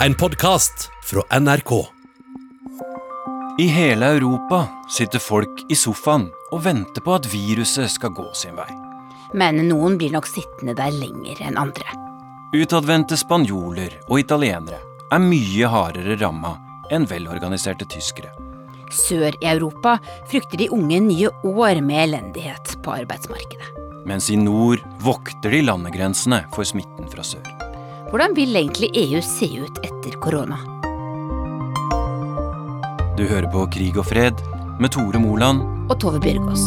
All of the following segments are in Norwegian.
En podkast fra NRK. I hele Europa sitter folk i sofaen og venter på at viruset skal gå sin vei. Men noen blir nok sittende der lenger enn andre. Utadvendte spanjoler og italienere er mye hardere ramma enn velorganiserte tyskere. Sør i Europa frykter de unge nye år med elendighet på arbeidsmarkedet. Mens i nord vokter de landegrensene for smitten fra sør. Hvordan vil egentlig EU se ut etter korona? Du hører på Krig og fred med Tore Moland. Og Tove Bjørgaas.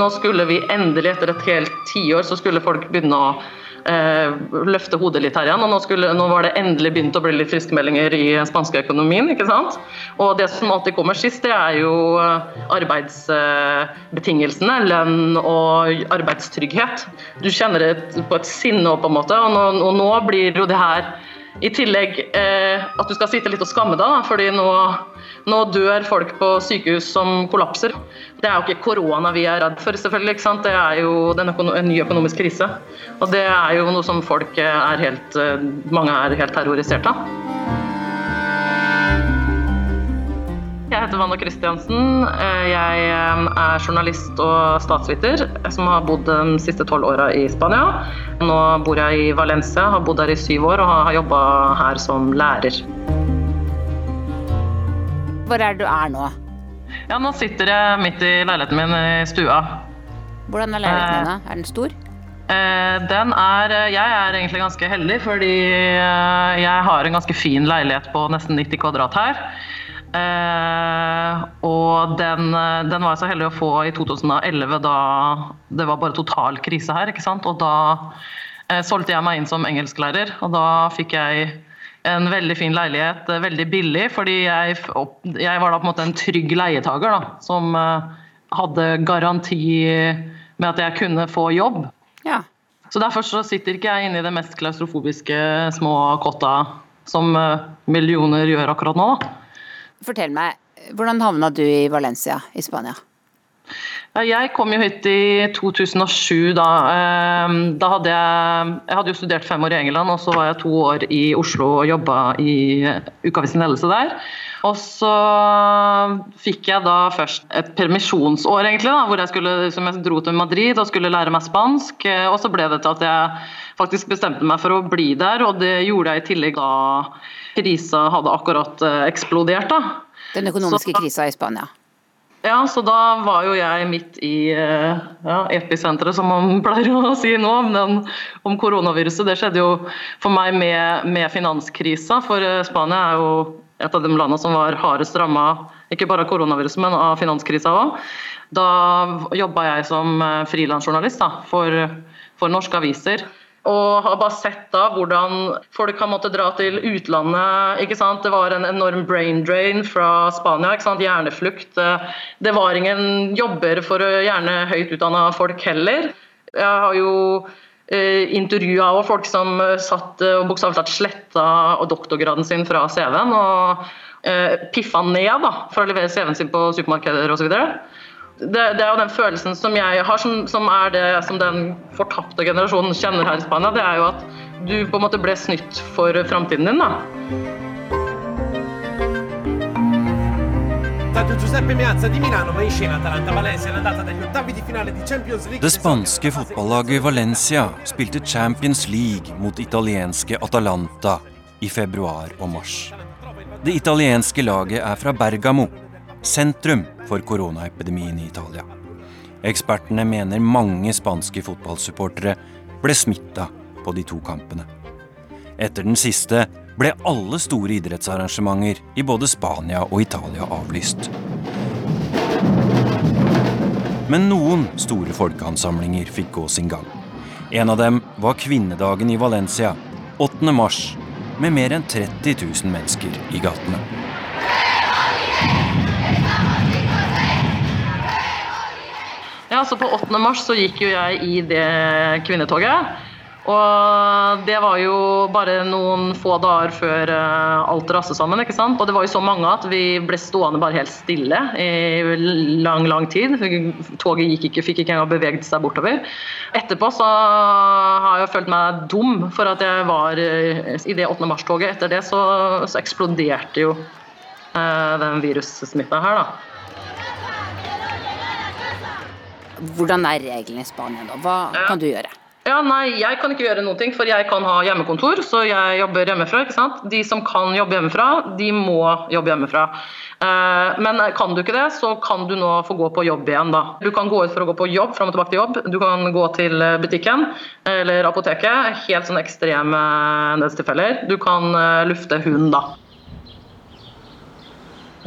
Nå skulle vi endelig, etter et helt tiår, så skulle folk begynne å løfte hodet litt her igjen. Og nå, skulle, nå, var det endelig begynt å bli litt friskmeldinger i spanske økonomien. ikke sant? Og det som alltid kommer sist, det er jo eh, arbeidsbetingelsene, lønn og arbeidstrygghet. Du kjenner det på et sinne på en måte, og nå, og nå blir jo det her i tillegg eh, at du skal sitte litt og skamme deg, da, fordi nå, nå, dør folk på sykehus som kollapser. Det er jo ikke korona vi er redd for, selvfølgelig. ikke sant? Det er jo en ny økonomisk krise. Og det er jo noe som folk er helt eh, Mange er helt terrorisert av. Jeg heter Vanna Christiansen. Eh, jeg eh, er journalist og statsviter som har bodd de siste tolv åra i Spania. Nå bor jeg i Valencia, har bodd her i syv år og har jobba her som lærer. Hvor er det du er nå? Ja, Nå sitter jeg midt i leiligheten min i stua. Hvordan er leiligheten din? da? Er den stor? Den er, jeg er egentlig ganske heldig, fordi jeg har en ganske fin leilighet på nesten 90 kvadrat her. Eh, og den, den, var jeg så heldig å få i 2011, da det var bare total krise her. ikke sant? Og da eh, solgte jeg meg inn som engelsklærer, og da fikk jeg en veldig fin leilighet eh, veldig billig, fordi jeg, jeg, var da på en måte en trygg leietager da, som eh, hadde garanti med at jeg kunne få jobb. Ja. Så derfor så sitter ikke jeg inne i det mest klaustrofobiske små kotta som eh, millioner gjør akkurat nå. da. Fortell meg, hvordan havna du i Valencia i Spania? Jeg kom jo hit i 2007. Da, ehm, da hadde jeg, jeg hadde jo studert fem år i England, og så var jeg to år i Oslo og jobba i Ukeavisen Ledelse der. Og så fikk jeg da først et permisjonsår, egentlig, da, hvor jeg, skulle, som jeg dro til Madrid og skulle lære meg spansk. Og så ble det til at jeg faktisk bestemte meg for å bli der, og det gjorde jeg i tillegg da krisa hadde akkurat eh, eksplodert. da. Den økonomiske så, krisa i Spania? Ja, så da var jo jeg midt i eh, ja, episenteret, som man pleier å si nå, om, om koronaviruset. Det skjedde jo for meg med, med finanskrisa, for eh, Spania er jo et av de landene som var hardest ramma, ikke bare av koronaviruset, men av finanskrisa òg. Da jobba jeg som frilansjournalist for, for norske aviser. Og har bare sett da hvordan folk har måttet dra til utlandet. ikke sant? Det var en enorm brain drain fra Spania. ikke sant? Hjerneflukt. Det var ingen jobber for gjerne høyt utdanna folk heller. Jeg har jo eh, intervjua folk som satt og bokstavelig talt sletta doktorgraden sin fra CV-en. Og eh, piffa ned da, for å levere CV-en sin på supermarkeder osv det, det, er jo den følelsen som jeg har, som, som, er det som den fortapte generasjonen kjenner her i Spania. Det er jo at du på en måte ble snytt for framtiden din. da. Det spanske fotballaget Valencia spilte Champions League mot italienske Atalanta i februar og mars. Det italienske laget er fra Bergamo, sentrum for koronaepidemien i Italia. Ekspertene mener mange spanske fotballsupportere ble smitta på de to kampene. Etter den siste ble alle store idrettsarrangementer i både Spania og Italia avlyst. Men noen store folkeansamlinger fikk gå sin gang. En av dem var kvinnedagen i Valencia 8. mars, med mer enn 30 000 mennesker i gatene. Ja, så På 8. mars så gikk jo jeg i det kvinnetoget. Og det var jo bare noen få dager før eh, alt raste sammen. ikke sant? Og det var jo så mange at vi ble stående bare helt stille i lang, lang tid. Toget gikk ikke, fikk ikke engang beveget seg bortover. Etterpå så har jeg følt meg dum for at jeg var eh, i det 8. mars-toget. Etter det så, så eksploderte jo eh, den virussmitta her, da. Hvordan er reglene i Spania da? Hva kan du gjøre? Ja, nei, Jeg kan ikke gjøre noen ting, for jeg kan ha hjemmekontor, så jeg jobber hjemmefra. ikke sant? De som kan jobbe hjemmefra, de må jobbe hjemmefra. Eh, men kan du ikke det, så kan du nå få gå på jobb igjen. da. Du kan gå ut for å gå på jobb, fram og tilbake til jobb. Du kan gå til butikken eller apoteket. Helt sånne ekstreme nødstilfeller. Du kan eh, lufte hund, da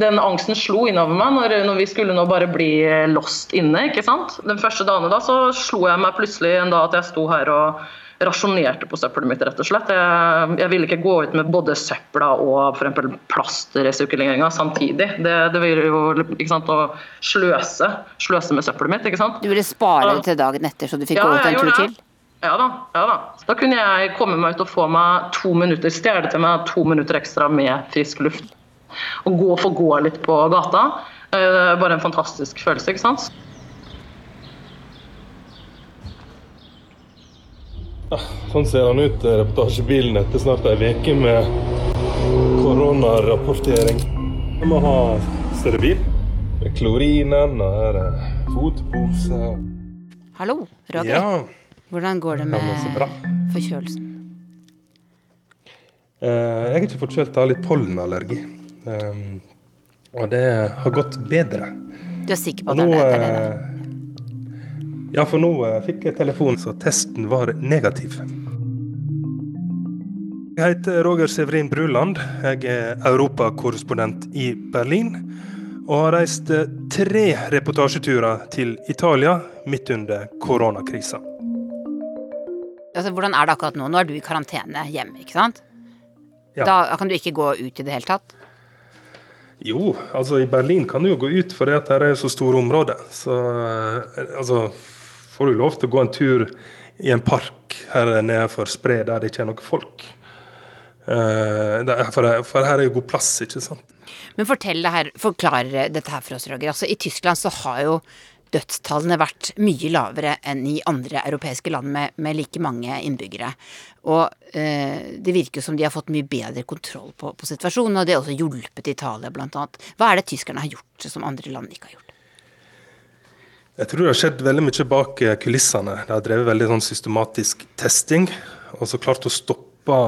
den angsten slo innover meg når, når, vi skulle nå bare bli lost inne. ikke sant? Den første dagen da så slo jeg meg plutselig en dag at jeg sto her og rasjonerte på søppelet mitt, rett og slett. Jeg, jeg ville ikke gå ut med både søpla og f.eks. plastresirkuleringa samtidig. Det, det ville jo ikke sant, å sløse, sløse med søppelet mitt. ikke sant? Du ville spare det til dagen etter, så du fikk ja, gå ut en tur til? Ja da, ja da. Da kunne jeg komme meg ut og få meg to minutter, stjele til meg to minutter ekstra med frisk luft å gå få gå litt på gata. Eh, bare en fantastisk følelse, ikke sant. Sånn ser han ut, eh, reportasjebilen, etter snart ei uke med koronarapportering. Vi må ha større. Med klorinen, og her er fotpose. Hallo, Roger. Ja. Hvordan går det med forkjølelsen? Eh, jeg er ikke forkjølt, jeg har litt pollenallergi. Um, og det har gått bedre. Du er sikker på at det er det? Eh, ja, for nå uh, fikk jeg telefon, så testen var negativ. Jeg heter Roger Severin Bruland. Jeg er europakorrespondent i Berlin. Og har reist eh, tre reportasjeturer til Italia midt under koronakrisa. Altså, hvordan er det akkurat nå? Nå er du i karantene hjemme, ikke sant? Ja. Da kan du ikke gå ut i det hele tatt? Jo, altså i Berlin kan du jo gå ut, for det er så store områder. Så eh, altså får du lov til å gå en tur i en park her nede for Spre, der det ikke er noe folk. Eh, for her er jo god plass, ikke sant. Men fortell det her, forklar dette her for oss, Roger. Altså, I Tyskland så har jo dødstallene vært mye lavere enn i andre europeiske land med, med like mange innbyggere. Og eh, det virker som de har fått mye bedre kontroll på, på situasjonen, og det har også hjulpet Italia bl.a. Hva er det tyskerne har gjort som andre land ikke har gjort? Jeg tror det har skjedd veldig mye bak kulissene. De har drevet veldig sånn systematisk testing, og så klart å stoppe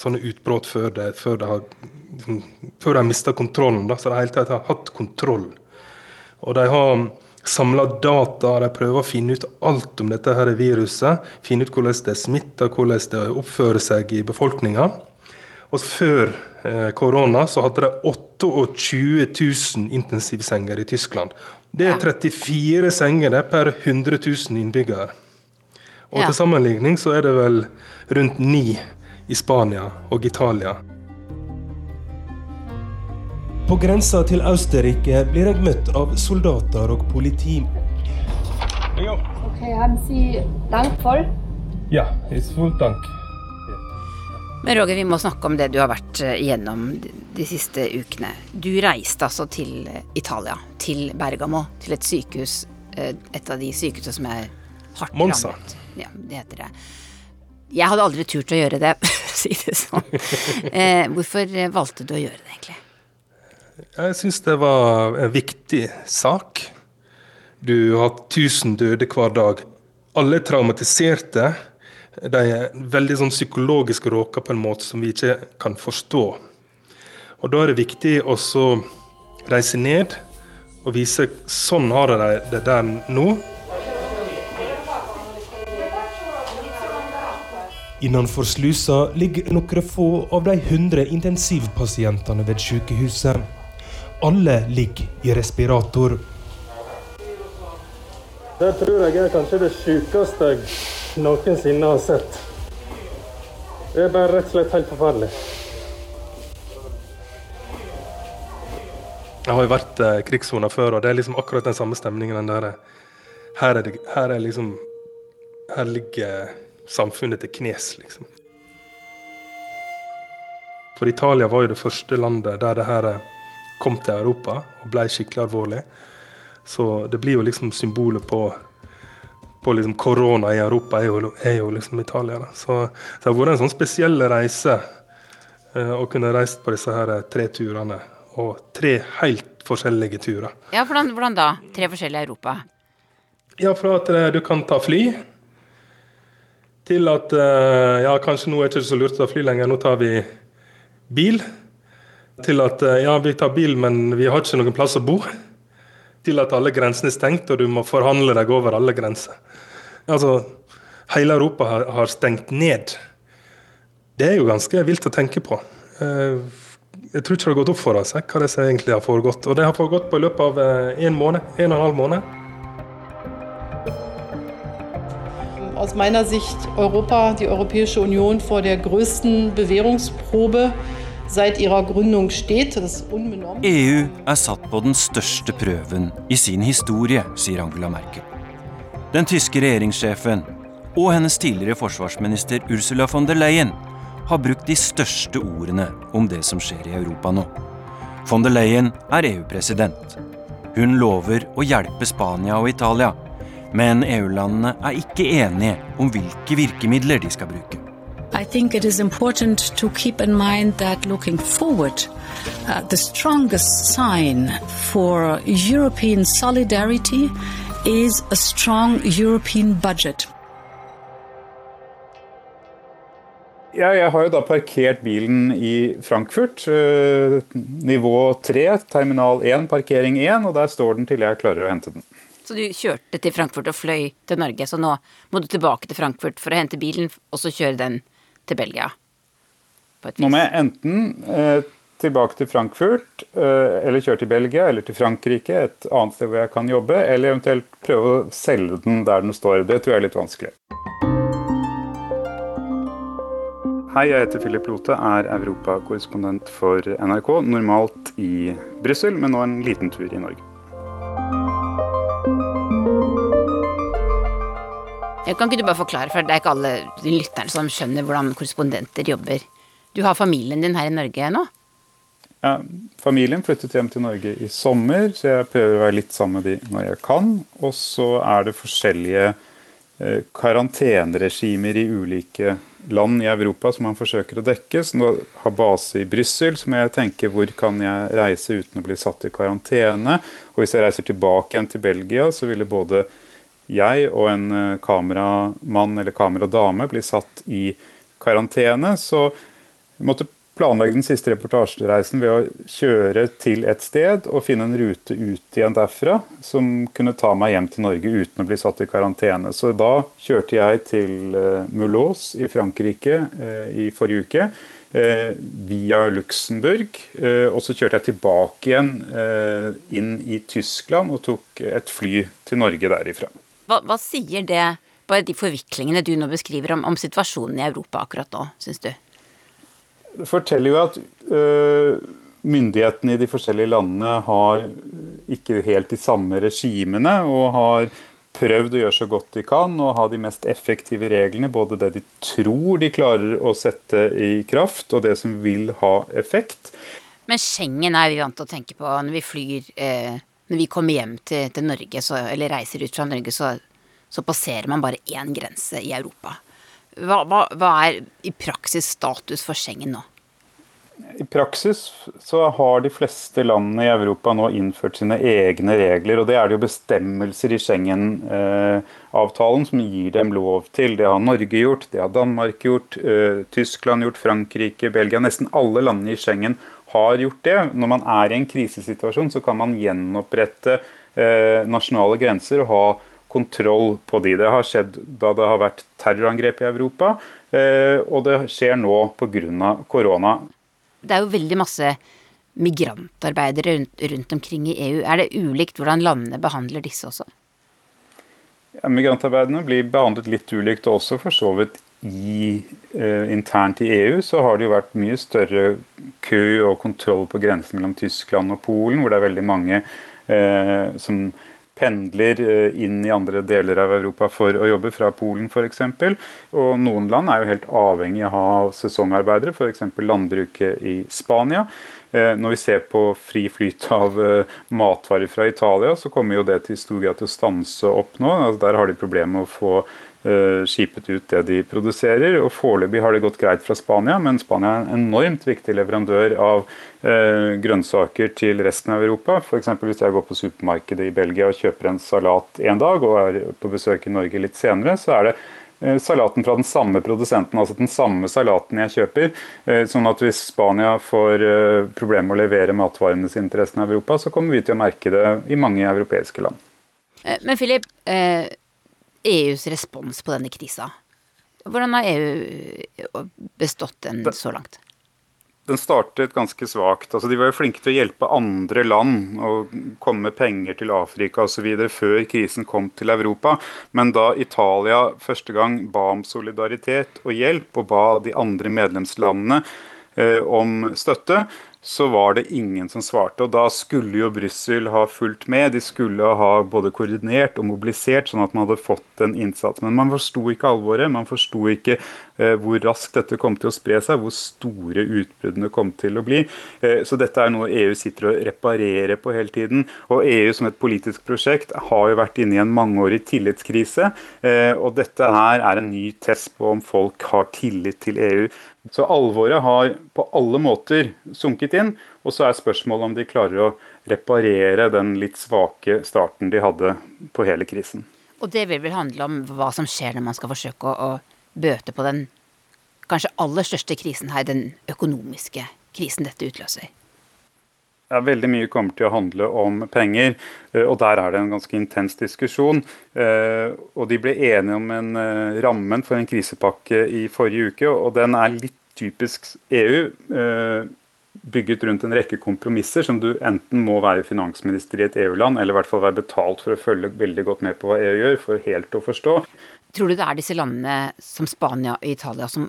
sånne utbrudd før de, før de har, før de har mista kontrollen. Da. Så de hele tatt har hatt kontroll. Og de har samler data, de prøver å finne ut alt om dette her viruset. Finne ut hvordan det smitter, hvordan det oppfører seg i befolkninga. Og Før eh, korona så hadde de 28 000 intensivsenger i Tyskland. Det er 34 senger per 100 000 innbyggere. Og Til sammenligning så er det vel rundt ni i Spania og Italia. På grensa til Østerrike blir jeg møtt av soldater og politi. Ok, Haben Sie Dank voll? Ja, it's full dank. Men Roger, vi må snakke om det du har vært eh, igjennom de siste ukene. Du reiste altså til eh, Italia, til Bergamo, til et sykehus. Eh, et av de sykehusene som er hardt Monza. rammet. Ja, det heter det. Jeg hadde aldri turt å gjøre det, for å si det sånn. hvorfor valgte du å gjøre det, egentlig? Jeg syns det var en viktig sak. Du har 1000 døde hver dag. Alle er traumatiserte. De er veldig sånn psykologisk råka på en måte som vi ikke kan forstå. Og Da er det viktig å reise ned og vise sånn har de det der nå. Innenfor slusa ligger noen få av de 100 intensivpasientene ved sykehuset. Alle ligger i respirator. Det tror jeg er kanskje det sykeste jeg noensinne har sett. Det er bare rett og slett helt forferdelig. Jeg har jo vært eh, krigssona før, og det er liksom akkurat den samme stemningen. Den der. Her, er det, her er liksom Her ligger samfunnet til knes, liksom. For Italia var jo det første landet der det her kom til Europa og ble skikkelig alvorlig. Så det blir jo liksom symbolet på, på liksom korona i Europa, er jo, er jo liksom Italia. Da. Så, så det har vært en sånn spesiell reise eh, å kunne reise på disse her tre turene. Og tre helt forskjellige turer. Ja, hvordan, hvordan da? Tre forskjellige Europa? Ja, fra at eh, du kan ta fly, til at eh, ja, kanskje nå er det ikke så lurt å ta fly lenger, nå tar vi bil. Til at eh, ja, vi tar bil, men vi har ikke noen plass å bo. Til at alle grensene er stengt, og du må forhandle deg over alle grenser. Altså, hele Europa har, stengt ned. Det er jo ganske vilt å tenke på. Eh, jeg tror ikke det har gått opp for oss hva det egentlig har foregått. Og det har foregått på i løpet av eh, en måned, en og en halv måned. Aus meiner Sicht Europa, die Europäische Union vor der größten Bewährungsprobe EU er satt på den største prøven i sin historie, sier Angela Merkel. Den tyske regjeringssjefen og hennes tidligere forsvarsminister Ursula von der Leyen har brukt de største ordene om det som skjer i Europa nå. Von der Leyen er EU-president. Hun lover å hjelpe Spania og Italia men EU-landene er ikke enige om hvilke virkemidler de skal bruke. I think it is important to keep in mind that looking forward, uh, the strongest sign for European solidarity is a strong European budget. Ja, jeg har jo da parkert bilen i Frankfurt, eh, nivå 3, terminal 1, parkering 1, og der står den til jeg klarer å hente den. Så du kjørte til Frankfurt og fløy til Norge, så nå må du tilbake til Frankfurt for å hente bilen, og så kjøre den til Belgia? Nå må jeg enten eh, tilbake til Frankfurt, eh, eller kjøre til Belgia, eller til Frankrike, et annet sted hvor jeg kan jobbe, eller eventuelt prøve å selge den der den står. Det tror jeg er litt vanskelig. Hei, jeg heter Philip Lote, er europakorrespondent for NRK. Normalt i Brussel, men nå en liten tur i Norge. Kan ikke du bare forklare, for det er ikke alle lytterne som skjønner hvordan korrespondenter jobber. Du har familien din her i Norge nå? Ja, familien flyttet hjem til Norge i sommer, så jeg prøver å være litt sammen med de når jeg kan. Og så er det forskjellige eh, karanteneregimer i ulike land i Europa som man forsøker å dekke. Så nå har base i Brussel, så må jeg tenke hvor kan jeg reise uten å bli satt i karantene. Og hvis jeg reiser tilbake igjen til Belgia, så ville både jeg og en eh, kameramann eller kameradame blir satt i karantene. Så vi måtte planlegge den siste reportasjereisen ved å kjøre til et sted og finne en rute ut igjen derfra som kunne ta meg hjem til Norge uten å bli satt i karantene. Så da kjørte jeg til eh, Mulhouse i Frankrike eh, i forrige uke. via Luxembourg. og så kjørte jeg tilbake igjen inn i Tyskland og tok et fly til Norge derifra. Hva, hva, sier det, på de forviklingene du nå beskriver om, om situasjonen i Europa akkurat nå, syns du? Det forteller jo at øh, myndighetene i de forskjellige landene har ikke helt de samme regimene, og har prøvd å gjøre så godt de kan og ha de mest effektive reglene. Både det de tror de klarer å sette i kraft, og det som vil ha effekt. Men Schengen er vi vant til å tenke på når vi flyr eh, når vi kommer hjem til, til Norge, så, eller reiser ut fra Norge, så, så, passerer man bare én grense i Europa. Hva, hva, hva er i praksis status for Schengen nå? I praksis så har de fleste landene i Europa nå innført sine egne regler. og Det er det jo bestemmelser i Schengen-avtalen som gir dem lov til. Det har Norge gjort, det har Danmark gjort, eh, Tyskland gjort, Frankrike, Belgia. Nesten alle landene i Schengen har gjort det. Når man er i en krisesituasjon, så kan man gjenopprette eh, nasjonale grenser og ha kontroll på de. Det har skjedd da det har vært terrorangrep i Europa, eh, og det skjer nå pga. korona. Det er jo veldig masse migrantarbeidere rundt, rundt, omkring i EU. Er det ulikt hvordan landene behandler disse også? Ja, migrantarbeiderne blir behandlet litt ulikt også for så vidt i, eh, internt i EU så har det jo vært mye større kø og kontroll på grensen mellom Tyskland og Polen, hvor det er veldig mange eh, som pendler inn i andre deler av Europa for å jobbe, fra Polen f.eks. Og noen land er jo helt avhengig av å ha sesongarbeidere, f.eks. landbruket i Spania. Når vi ser på fri flyt av matvarer fra Italia, så kommer jo det til stor grad til å stanse opp nå. Altså der har de problemer med å få Eh, skipet ut det de produserer. og Foreløpig har det gått greit fra Spania, men Spania er en enormt viktig leverandør av eh, grønnsaker til resten av Europa. F.eks. hvis jeg går på supermarkedet i Belgia og kjøper en salat en dag, og er på besøk i Norge litt senere, så er det eh, salaten fra den samme produsenten, altså den samme salaten jeg kjøper. Eh, sånn at hvis Spania får problemer med å levere matvarene sine til resten av Europa, så kommer vi til å merke det i mange europeiske land. Men Philip, EUs respons på denne krisa. Hvordan har EU bestått den så langt? Den startet ganske svakt. Altså, de var jo flinke til å hjelpe andre land og komme med penger til Afrika osv. før krisen kom til Europa. Men da Italia første gang ba om solidaritet og hjelp, og ba de andre medlemslandene eh, om støtte, så var det ingen som svarte. Og da skulle jo Brussel ha fulgt med. De skulle ha både koordinert og mobilisert, sånn at man hadde fått en innsats. Men man forsto ikke alvoret. Man forsto ikke hvor raskt dette kom til å spre seg, hvor store utbruddene kom til å bli. Eh, så dette er noe EU sitter og reparerer på hele tiden. Og EU som et politisk prosjekt har jo vært inne i en mangeårig tillitskrise. Eh, og dette her er en ny test på om folk har tillit til EU. Så alvoret har på alle måter sunket inn. Og så er spørsmålet om de klarer å reparere den litt svake starten de hadde på hele krisen. Og det vil vel handle om hva som skjer når man skal forsøke å bøte på den kanskje aller største krisen her, den økonomiske krisen dette utløser? Ja, veldig mye kommer til å handle om penger, eh, og der er det en ganske intens diskusjon. Eh, og De ble enige om en eh, rammen for en krisepakke i forrige uke, og den er litt typisk EU. Bygget rundt en rekke kompromisser som du enten må være finansminister i et EU-land, eller i hvert fall være betalt for å følge veldig godt med på hva EU gjør, for helt å forstå. Tror du det er disse landene som Spania og Italia som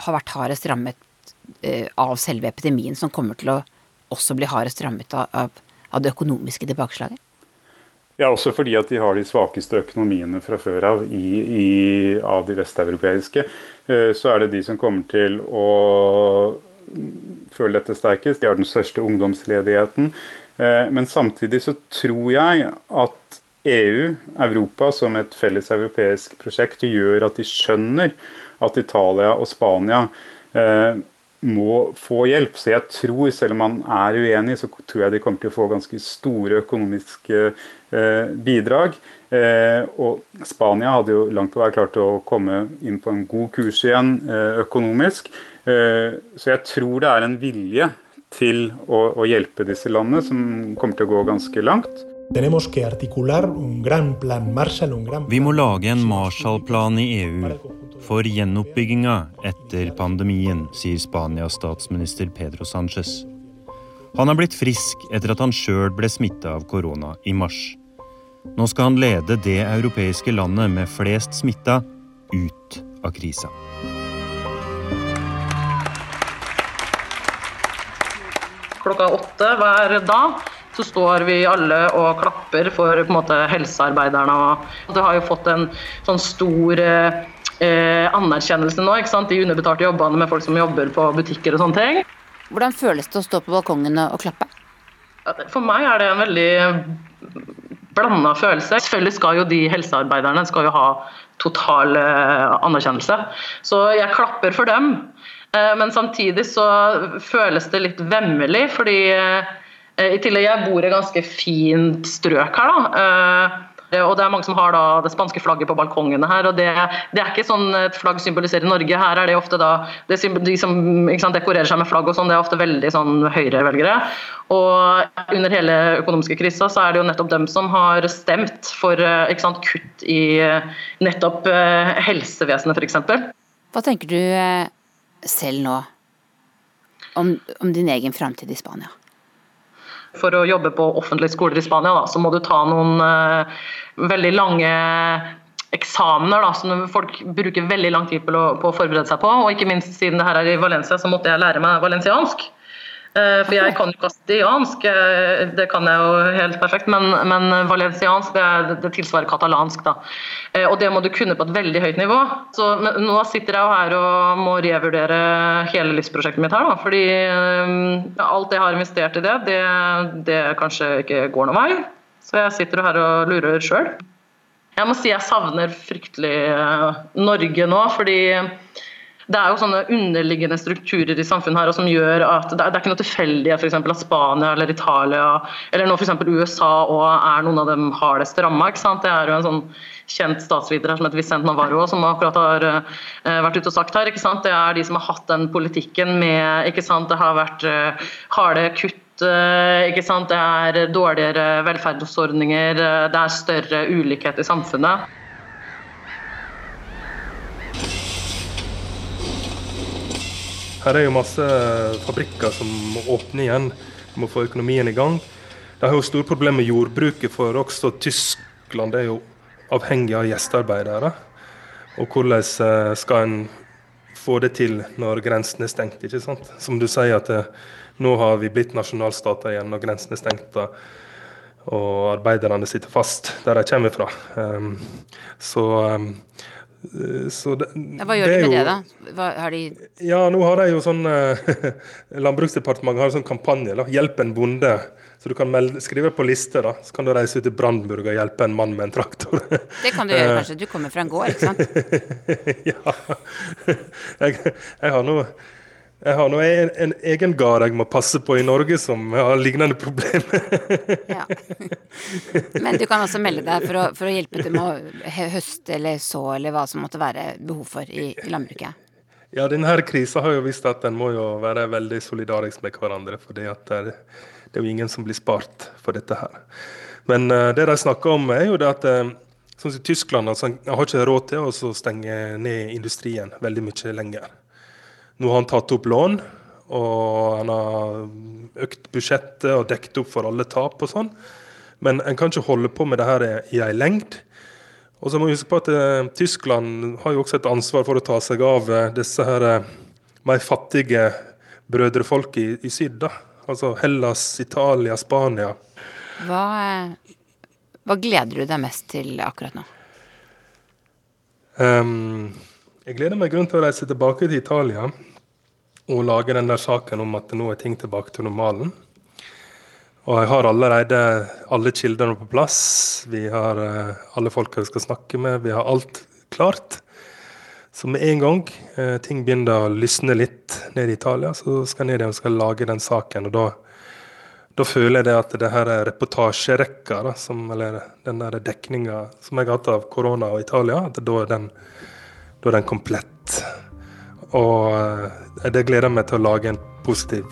har vært hardest rammet av selve epidemien, som kommer til å også bli hardest rammet av, av det økonomiske tilbakeslaget? Ja, også fordi at de har de svakeste økonomiene fra før av i, i, av de vesteuropeiske. Eh, så er det de som kommer til å føle dette sterkest. De har den største ungdomsledigheten. Eh, men samtidig så tror jeg at EU, Europa som et felles europeisk prosjekt, gjør at de skjønner at Italia og Spania eh, må få hjelp. Så jeg tror, selv om man er uenig, så tror jeg de kommer til å få ganske store økonomiske eh, bidrag. Eh, og Spania hadde jo langt på vei klart å komme inn på en god kurs igjen eh, økonomisk. Eh, så jeg tror det er en vilje til å, å hjelpe disse landene som kommer til å gå ganske langt. Vi må lage en Marshall-plan i EU for gjenoppbygginga etter pandemien, sier Spanias statsminister Pedro Sánchez. Han har blitt frisk etter at han sjøl ble smitta av korona i mars. Nå skal han lede det europeiske landet med flest smitta ut av krisa. Klokka åtte hver dag så står vi alle og klapper for måte helsearbeiderne. Det har jo fått en sånn stor eh, eh, anerkjennelse nå. ikke sant? De underbetalte jobbene med folk som jobber på butikker og sånne ting. Hvordan føles det å stå på balkongen og klappe? For meg er det en veldig blanda følelse. Selvfølgelig skal jo de helsearbeiderne skal jo ha total eh, anerkjennelse. Så jeg klapper for dem. Eh, men samtidig så føles det litt vemmelig, fordi i tillegg jeg bor i ganske fint strøk her. da Eh, og det er mange som har da det spanske flagget på balkongene her. og Det, det er ikke sånn et flagg symboliserer Norge. Her er det ofte da det, De som sant, dekorerer seg med flagg og sånn, det er ofte veldig sånn høyrevelgere. Og under hele økonomiske krisa så er det jo nettopp dem som har stemt for eh, sant, kutt i eh, nettopp helsevesenet, f.eks. Hva tenker du selv nå om, om din egen framtid i Spania? For å jobbe på offentlige skoler i Spania, da, så må du ta noen uh, veldig lange eksamener da, som folk bruker veldig lang tid på å, på å, forberede seg på. Og ikke minst siden det her er i Valencia, så måtte jeg lære meg valenciansk. Eh, for jeg kan jo kastiansk, eh, det kan jeg jo helt perfekt, men, men valenciansk det, det, tilsvarer katalansk. da. Eh, og det må du kunne på et veldig høyt nivå. Så nå sitter jeg jo her og må revurdere hele livsprosjektet mitt her, da. Fordi alt jeg har investert i det, det, det kanskje ikke går noen vei. Så jeg sitter her og lurer sjøl. Jeg må si jeg savner fryktelig Norge nå, fordi det er jo sånne underliggende strukturer i samfunnet her som gjør at det er, det er ikke noe tilfeldig at, for at Spania eller Italia eller nå f.eks. USA og er noen av dem hardest ramma. Det er jo en sånn kjent statsviter her som heter Vicente Navarro som akkurat har uh, vært ute og sagt her. Det er de som har hatt den politikken med ikke sant? Det har vært uh, harde kutt eh, ikke sant? Det er dårligere velferdsordninger, det er større ulikhet i samfunnet. Her er jo masse fabrikker som må åpne igjen, må få økonomien i gang. De har jo store problemer med jordbruket, for også Tyskland er jo avhengig av gjestearbeidere. Og hvordan eh, skal en få det til når grensen er stengt? ikke sant? Som du sier, at eh, nå har vi blitt nasjonalstater igjen når grensen er stengt. Og arbeiderne sitter fast der de kommer fra. Um, så um, så det, ja, hva gjør de med jo, det, da? Hva, har de Ja, nå har de jo sånn eh, Landbruksdepartementet har en sånn kampanje. da, 'Hjelp en bonde'. Så du kan melde, skrive på liste, da. Så kan du reise ut til Brandenburg og hjelpe en mann med en traktor. Det kan du gjøre, kanskje. Du kommer fra en gård, ikke sant? ja. Jeg, jeg har nå jeg har nå en, en, egen gard jeg må passe på i Norge som har lignende problemer. ja. Men du kan også melde deg for å, for å hjelpe til med å høste eller så eller hva som måtte være behov for i, i landbruket? Ja, denne krisa har jo vist at en må jo være veldig solidarisk med hverandre. For det, det, er jo ingen som blir spart for dette her. Men uh, det de snakker om, er jo det at uh, sånn som Tyskland altså, har ikke råd til å stenge ned industrien veldig mye lenger. Nå har han tatt opp lån, og han har økt budsjettet og dekket opp for alle tap og sånn. Men en kan ikke holde på med det her i ei lengd. Og så må vi huske på at eh, Tyskland har jo også et ansvar for å ta seg av eh, disse her eh, mer fattige brødrefolk i, i syd. da. Altså Hellas, Italia, Spania. Hva, hva gleder du deg mest til akkurat nå? Um, jeg gleder meg grunn til å reise tilbake til Italia og lage den der saken om at nå er ting tilbake til normalen. Og jeg har allerede alle kildene på plass. Vi har uh, alle folka vi skal snakke med. Vi har alt klart. Så med en gang uh, ting begynner å lysne litt ned i Italia, så skal jeg ned og skal lage den saken. Og da, da føler jeg det at det her reportasjerekka, da, som, eller den der dekninga som jeg har hatt av korona og Italia, at da er den, da er den komplett. Og eh, det gleder meg til å lage en positiv,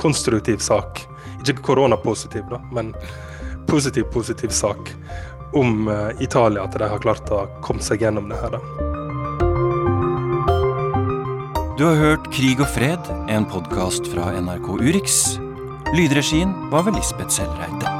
konstruktiv sak. Ikke koronapositiv, da, men positiv, positiv sak om uh, Italia, at de har klart å komme seg gjennom det her. da. Du har hørt Krig og fred, en podkast fra NRK Urix. Lydregien var ved Lisbeth Sellreite.